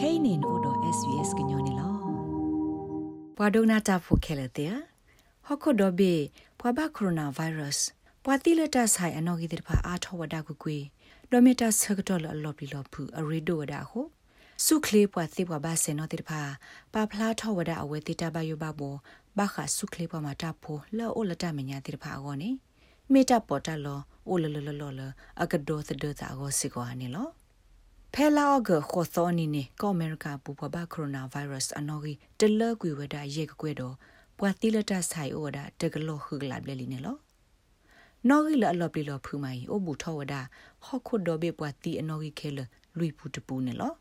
kainin odo svs gnyone lo pwadona ta phu khele te hokko do be pwaba coronavirus pwati leta sai anogi de pha a thawada ku kwe domita sagdol alop li lo phu arido da ho စုခလေးပွားသိပွားပါစေနော်တိတဖာပါဖလားထောဝဒအဝဲတိတဘယဘဘောဘာခစုခလေးပွားမှာတဖို့လောအိုလတမညာတိတဖာကောနေမေတာပေါ်တလောအိုလလလလလအကဒိုသဒတာကိုစီကောဟနေလော ဖဲလာအကခေါ်သောနီနေကောအမေရိကပူပဘကိုရိုနာဗိုင်းရပ်စ်အနော်ကြီးတလကွေဝဒရေကွေတော့ပွာတိလတဆိုင်အိုဒါတကလောခုကလာပလီနေလောနော်ကြီးလအလောပလီလောဖူမိုင်အိုဘူထောဝဒဟော့ခုဒိုဘေပွာတိအနော်ကြီးခဲလလွိပူတပူနေလော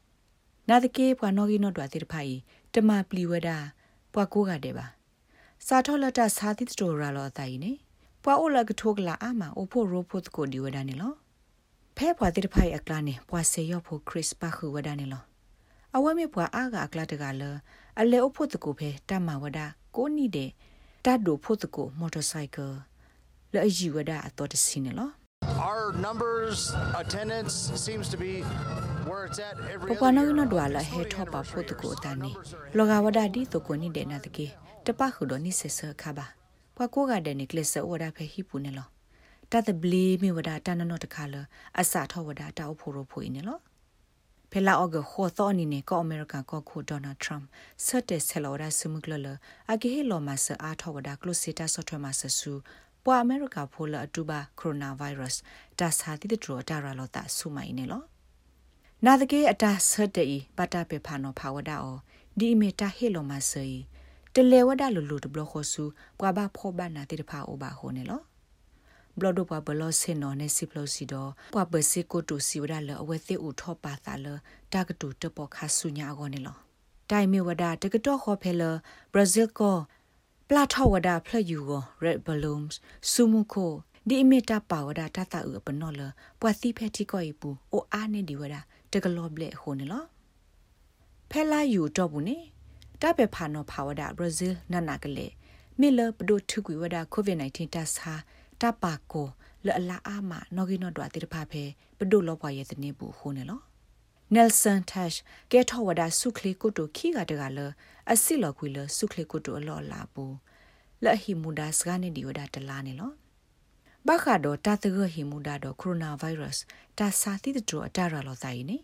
နာတကေပွာနော်ကြီးနော်တွာတိတဖိုင်တမပလီဝဒပွာကိုကတဲ့ပါစာထောလတစာတိတတော်ရာလောတိုင်နေပွာအိုလကထိုကလာအာမအိုဖို့ရိုဖို့ကိုဒီဝဒနေလော ဖဲဖွာတိတဖိုင်အကလာနေပွာစေရောဖို့ခရစ်ပါခုဝဒနေလောအဝဲမေပွာအားကအကလာတကလအလေအဖို့တကိုဖဲတမဝဒကိုနီတဲ့တတ်ဒိုဖို့တကိုမော်တော်ဆိုင်ကယ်လဲအယူဝဒအတော်တစင်းနေလော Our numbers attendance seems to be where it's at every ပပနာကနဒွာလာဟေထောပါဖို့တကိုတန်နေလောကဝဒဒီတကိုနီတဲ့နာတကေတပခုဒနိဆက်ဆခါပါပွာကိုကတဲ့နိကလစ်ဆဝဒဖဲဟိပူနေလော တတ်ဘလီမီဝဒတနနောတခါလအစာထောဝဒတာအဖို့ရဖို့နေလောဖဲလာအော့ကခေါ်သောနီနေကောအမေရိကန်ကောခိုဒေါ်နယ်ထရမ်ဆတ်တဲ့ဆလော်ဒါဆမှုကလလအကေဟီလောမဆာအားထောဝဒကလုစီတာဆော့ထွဲမဆဆူပွာအမေရိကဖိုလအတူပါကိုရိုနာဗိုင်းရပ်စ်ဒါစာတိတထရတာရလောတာဆုမိုင်းနေလောနာတကေအတာဆတ်တေပတာပေဖာနောဖာဝဒအောဒီအမီတာဟီလောမဆာတလေဝဒလူလူတဘလခေါ်ဆူပွာဘဖောဘနာတိတဖာအိုဘာဟိုနေလော ဘလဒပဘလစင်နော်နေစီပလိုစီဒပွာဘစီကိုတူစီဝဒလအဝဲသိဦးထောပါသာလတာကတူတပေါ်ခါဆုညာကောနေလောတိုင်မီဝဒတကတော့ခေါ်ဖဲလဘရာဇီးကိုပလာထောဝဒဖလယူကို red balloons စုမှုကိုဒီအမီတာပါဝဒတတအပနော်လပွာစီဖဲတီကိုပူအိုအားနေဒီဝဒတကလောဘလက်ဟိုနေလောဖဲလာယူတော့ဘူးနေတပဲဖာနော်ဖာဝဒဘရာဇီးနနာကလေမီလပဒိုထုကွေဝဒကိုဗစ် -19 တတ်စာ တပါကိုလအလာအာမနော်ဂီနော်ဒွာတိတဖာဖဲပဒိုလောပွားရဲ့တနေဘူးခိုးနေလောနယ်ဆန်တက်ကဲထောဝဒါဆုခလီကုတုခိကတကလအစီလောခွေလဆုခလီကုတုအလောလာဘူးလဟီမူဒါစကနေဒီဝဒါတလာနေလောဘခါတော့တာတဂဟီမူဒါတော့ကိုရိုနာဗိုင်းရပ်စ်တာစာတိတတူအတရလောဆိုင်နေ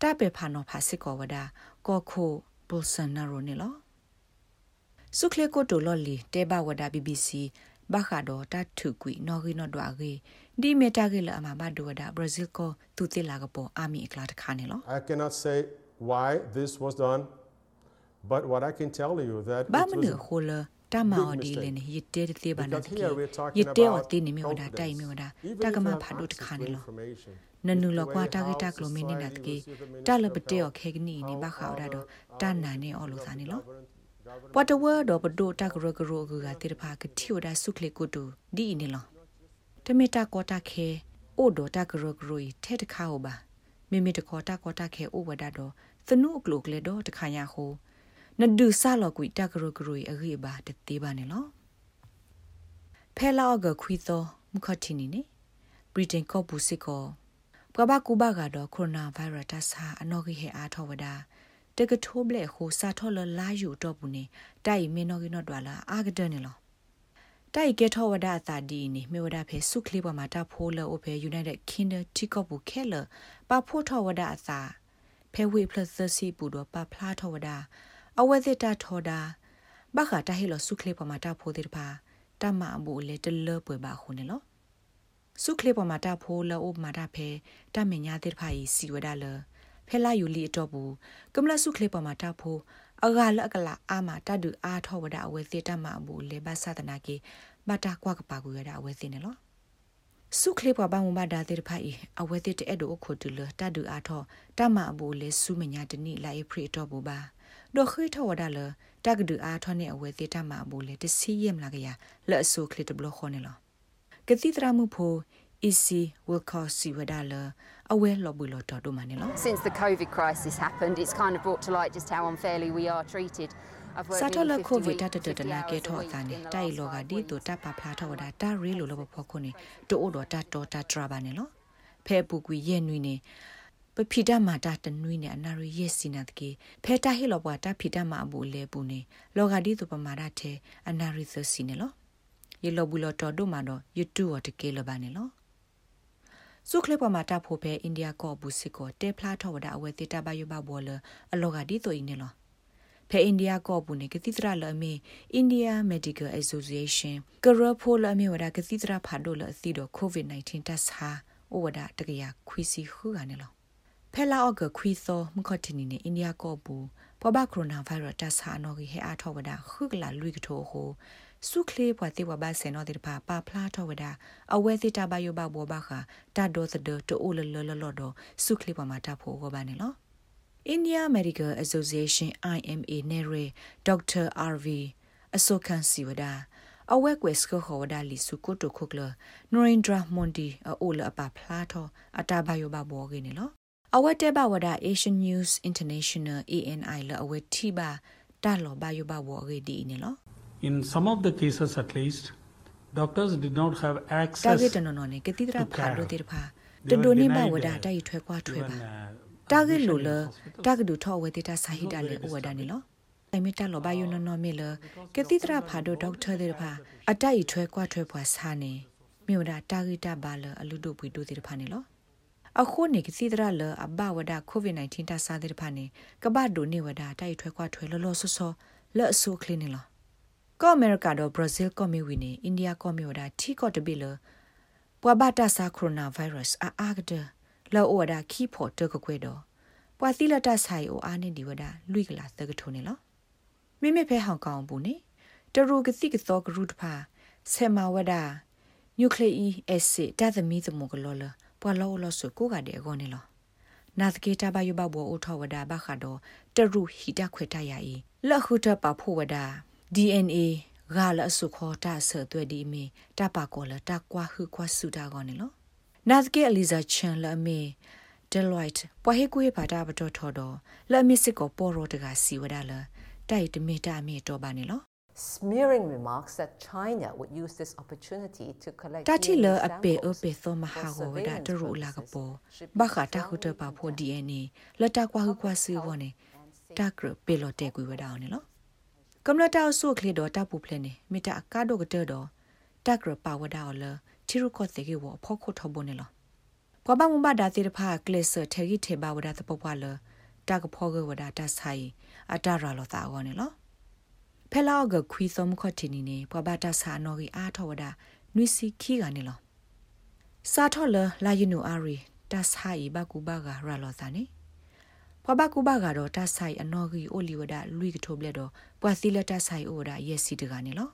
တပေဖာနောဖာစစ်ကောဝဒါကောခိုဘိုဆန်နာရိုနေလောဆုခလီကုတုလော်လီတေဘဝဒါ BBC ဘာခါဒိုတတ်ထုကွီနော်ဂီနော်ဒွာဂီဒီမီတာဂီလာအမဘဒိုဒါဘရာဇီးကိုသူတိလာကပေါ်အာမီအကလာတခါနေလော I cannot say why this was done, but what I can tell you that ဘာ it မ was န a ခိုလတမအော်ဒီလနေရတဲ့တဲ့ဘာနာ because တကီ here we're talking ရတဲ့အော် about တင်းနေမြဝဒါတိုင်မြဝဒါ even တ if က you မ have ဖာဒိုတ access ခါ to နေလော information, နနူလ the ကွာ way တာဂီ how တာကလိုမင်းနေတာတကီ society will see the တာလ Ministry ပ of တဲ့ Health, ခေကနီနေ how ဘာခါဒါတော့ our တန်နာနေအော်လို့စားနေလော government- ပတဝတော့ပဒိုတာကရကရကကတိဖာကတိဝဒါဆုခလေကုတူဒီနေလောတမီတာကောတာခဲအိုဒတာကရကရီထဲတခါဟောပါမိမိတခေါ်တာကောတာခဲအိုဝဒါတော့သနုကလုကလေတော့တခါညာဟိုနဒူဆာလောကွီတာကရကရီအဂိဘာတတိပါနေလောဖဲလာကခွီသောမခတိနီနေဗြိတိန်ကောပူစစ်ကောပကဘာကူဘာကတော့ကိုရိုနာဗိုင်းရပ်စ်စာအနော်ကြီးဟဲအားထောဝဒါ တကထိုးဘလက်ဟိုစာထောလလာယူတော့ဘူးနေတိုက်မင်းနော်ကင်းတော့တွာလာအာဂဒနေလောတိုက်ကဲထောဝဒါအသာဒီနေမြေဝဒါဖဲစုခလေးပေါ်မှာတဖိုးလောအဖဲ United Kingdom တီကော့ဘူးခဲလပါဖိုးထောဝဒါအသာဖဲဝေ plus စီပူတော့ပါဖလားထောဝဒါအဝဲသတာထောဒါဘခတာဟီလောစုခလေးပေါ်မှာတဖိုးတဲ့ပါတမအဘူလေတလပွဲပါခုနေလောစုခလေးပေါ်မှာတဖိုးလောအမာတာဖဲတမညာတဲ့ဖာကြီးစီဝဒါလော ဖဲလာယူလီအတော့ဘူးကမလဆုခလေးပေါ်မှာတဖိုးအဂါလအကလာအာမတဒူအာထောဝဒအဝဲစေတမအဘူလေဘသဒနာကေဘတာကွာကပါကူရတာအဝဲစင်းနေလောစုခလေးပေါ်ဘာမမဒါတဲ့ဖိုင်အဝဲတဲ့တဲ့တို့ခုတူလတဒူအာထောတမအဘူလေစုမညာတနိလာအဖရီတော့ဘူးပါဒိုခိထောဝဒါလတကဒူအာထောနဲ့အဝဲစေတမအဘူလေတစီယမ်လာကရလက်ဆုခလေးတဘလခေါနေလောကတိတရမှုဖို easy will cause si wadala awe lobulo to do manelo Since the COVID crisis happened, it's kind of brought to light just how unfairly we are treated. I've worked satala nearly 50 covid weeks, ta ta 50 na ke hours a tho week ta ne in the tai last lo ga five di to weeks. ta pa phla tho da ta re lo lo pho ko ne to o do ta to ta tra ba ne lo phe pu kwi ye nui ne ပဖိတမာတာတနွိနေအနာရရဲ့စီနာတကေဖဲတာဟီလောပွားတာဖိတမာအဘူလေပူနေလောဂါဒီသူပမာရတဲ့အနာရသစီနေလောယေလောဘူးလောတော်တို့မှာတော့ YouTube တကေလပါနေလော စုခလပမာတာဖိုပဲအိန္ဒိယကောဘူးစစ်ကိုတေဖလာထောဝဒအဝဲတေတာဘယဘဘောလအလောဂါဒီတိုင်းနေလောဖဲအိန္ဒိယကောဘူးနေကတိတရလအမေအိန္ဒိယ Medical Association ကရဖိုလအမေဝဒကတိတရဖာဒိုလအသီတော့ COVID-19 တက်ဟာဩဝဒတကရခွီစီခုကနေလောဖဲလာအော့ကခွီသောမခတ်တင်နေအိန္ဒိယကောဘူးပဘကိုရိုနာဗိုင်းရပ်တက်ဟာနော်ကြီးဟဲအားထောဝဒခုကလာလွိကထိုဟို စုခလေပွားတိဝဘာဆေနောတိပါပါဖလာထောဝဒအဝဲတိတာဘယောဘဘောဘခတာဒိုသဒတိုအိုလလလလဒစုခလေပွားမှာတဖို့ကိုပါနေလော India Medical Association IMA နဲ့ရဒေါက်တာ RV အစောကန်စီဝဒအဝဲကွယ်စကဟောဒါလီစုကိုတိုခုကလနရိန်ဒရာမွန်ဒီအိုလအပဖလာထောအတာဘယောဘဘောကိနေလောအဝဲတဲဘဝဒ Asian News International ANI လအဝဲတိဘာတာလောဘယောဘဘောကိဒီနေလော In some of the cases at least doctors did not have တာ access ဂက်တနော်နော်နေကတိတရာဖာလို့တေဖာ They တ were ဒိုနေဘ denied, ဝဒ uh, တိုက်ထွဲကွာထွဲ even, ပါ uh, တာဂက်လို admission လ in hospitals. တာဂက်ဒူထောဝဝတေတာစာဟိတလေဩဝဒနေလောအိမီတာလောဘယနနော်မေလကတိတရာဖာဒိုဒေါက်တာတေဖာအတိုက်ထွဲကွာထွဲဖွာစာနေမြို့ဒါတာဂက်တာဘာလအလူတို့ပွေတို့တေဖာနေလောအခုနေကတိတရာလအဘဝဒကိုဗစ် -19 တာစာတေဖာနေကဘဒိုနေဝဒတိုက်ထွဲကွာထွဲလောလောဆောဆောလက်အဆူကလင်းနေလော ကောအမေရိကတော့ဘရာဇီးကောမီဝီနေအိန္ဒိယကောမီဝဒထီကော့တဘီလပွာဘတာစာကိုရိုနာဗိုင်းရပ်စ်အာအာဂဒလောဝဒခီဖို့တကကွေတော့ပွာသီလတဆိုင်အိုအာနေဒီဝဒလွိကလာသကထုံနေလောမိမိဖဲဟောင်ကောင်ဘူးနေတရူကတိကသောဂရုတဖာဆေမဝဒနျူကလ িক အက်ဆစ်တသမီသမုကလောလပွာလောလောဆကိုကတဲ့ကောနေလောနာသကေတာဘယဘဘောအိုထဝဒဘခါတော့တရူဟီတခွေတရဤလက်ခုတပဖို့ဝဒ DNA ဂါလအစုခေါ်တာဆသွဲဒီမီတပါကောလတကွာဟုကွာစုတာကောနေလောနာသကေအလီဇာချန်လအမီ Deloitte ပွားဟေကွေးပါတာဘတော်ထော်တော့လက်မစ်စစ်ကိုပေါ်ရောတကစီဝဒါလတိုက်တမီတာမီတော့ပါနေလော smearing remarks that China would use this opportunity to collect တတိလ DNA အပေအ samples ပေသောမဟာ for ဝဒ surveillance တရူလာက purposes ပေါ် should be ဘခတာခုတပါဖို့ DNA လက်တကွာဟုကွာစီဝနေတကရပေလောတဲကွေဝဒါအောင်နေလော ကမ္လတာဆုခလေတော့တပူဖလဲနေမိတာကာဒိုကတဲတော့တကရပါဝဒါအော်လချီရုခော့တေကေဝဖောခုထဘနေလောဘဘမဘဒါတိရဖာကလစ်ထေဂီထေဘာဝဒါတပပွားလတကဖောကဝဒါတဆိုင်အတရာလောတာအောနေလောဖဲလောကခွီသမခော့တီနီနေဘဘတာဆာနော်ဂီအားထောဝဒါနွီစီခီကနေလောစာထောလလာယနူအာရီတဆိုင်ဘကူဘာဂရာလောတာနေ ဘဘကူဘာကတော့တဆိုင်အနော်ဂီအိုလီဝဒါလူီကထိုဘလက်တော့ပွာစီလက်တဆိုင်အိုဒါယက်စီတကနေလော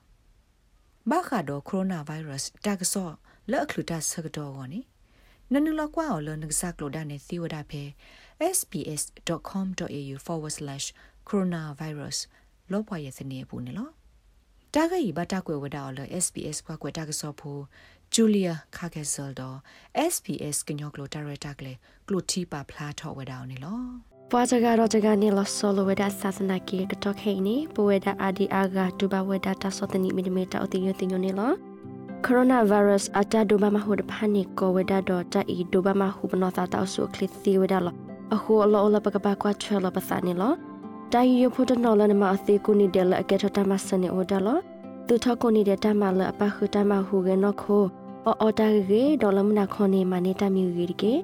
ဘာခါတော့ကိုရိုနာဗိုင်းရပ်စ်တက်ဆော့လက်အခလူတာဆကတော့ကောနေနနူလကွာအော်လနကစားကလိုဒါနေသီဝဒါဖဲ sbs.com.au/coronavirus လောပွားရဲ့စနေဘူးနော်တာဂိဘတာကွယ်ဝဒါအော်လ SBS ကွာကွယ်တာကဆော့ဖို့ဂျူလီယာခါကက်ဆယ်တော့ SBS ကညောကလိုတာရတာကလေကလိုတီပါဖလာထော်ဝဒါအော်နေလော ပွားကြကတော့ကြကနေလဆောလဝဒဆာစနာကီကတော့ခိနေပဝဒအာဒီအာဂါတူဘဝဒတာစောတနီမီလီမီတာအတိယတင်ညနေလောကိုရိုနာဗိုင်းရပ်စ်အတာဒိုဘာမဟုဒဖာနီကိုဝဒတော့တာအီဒိုဘာမဟုဘနောတာတောက်ဆုခလစ်သီဝဒလောအခုအလောအလပကပကွာချေလပသနီလောတိုင်ယဖို့တနော်လနမအသေးကိုနီတယ်လအကက်ထတမစနေဝဒလောသူထကိုနီတဲ့တမလအပခုတမဟုကနောခိုအော်အော်တာကေဒေါ်လမနာခေါနေမနေတာမီဂီကေ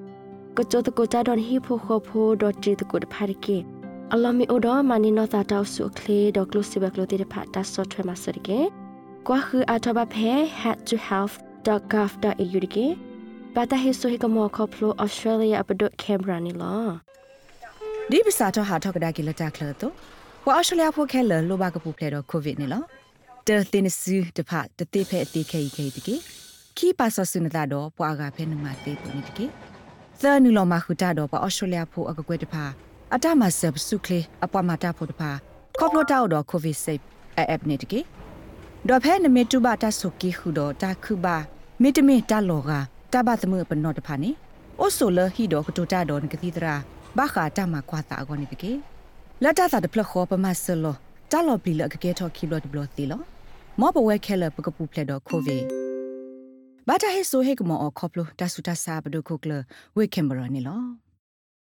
ကချိုတကိုတာဒွန်ဟီဖိုခိုဖိုဒတ်ဂျီတကိုတဖာရကေအလမီအိုဒေါ်မနီနောတာတောက်ဆုခလေဒေါကလုစီဘကလိုတေဖာတာဆော့ထွဲမစရကေကွာခူအထဘဖဲ had to health.gov.au ကေပတာဟိဆိုဟီကမောခေါပလိုဩစတြေးလျအပဒတ်ကင်ဘရာနီလောဒီပစာတော့ဟာထောက်ကဒါကီလတာကလတော့ဝါအရှလျာဖို့ခဲလလိုဘာကပူဖလေတော့ကိုဗစ်နေလောတဲတင်စီတဖတတိဖဲအတိခဲခဲတကေခီပါဆဆုနတာတော့ပွာကဖဲနမတေပနိတကေ သနူလောမခုတာတော့ပါအရှလျာဖို့အကကွဲတဖအတမဆပ်စုကလေအပွားမတာဖို့တဖကော့ပလိုတာတော့ကိုဗစ်ဆေးအပ်နေတကေဒေါ်ဖဲနမေတူဘာတဆုကီခုတော့တာခုဘာမေတမေတလောကတဘသမပနောတဖာနေအိုဆိုလဟီတော့ကတူတာတော့ကတိတရာဘာခာတမကွာတာကောနေတကေလက်တာတာတဖလခောပမဆလောတာလောပလီလကကေထော်ခီဘလတ်ဘလသီလောမောပဝဲခဲလပကပူဖလက်တော့ကိုဗီ ဘာတာဟေဆိုဟေကမောအခေါပလိုတဆူတဆာဘဒုခုကလဝေကင်ဘရာနီလော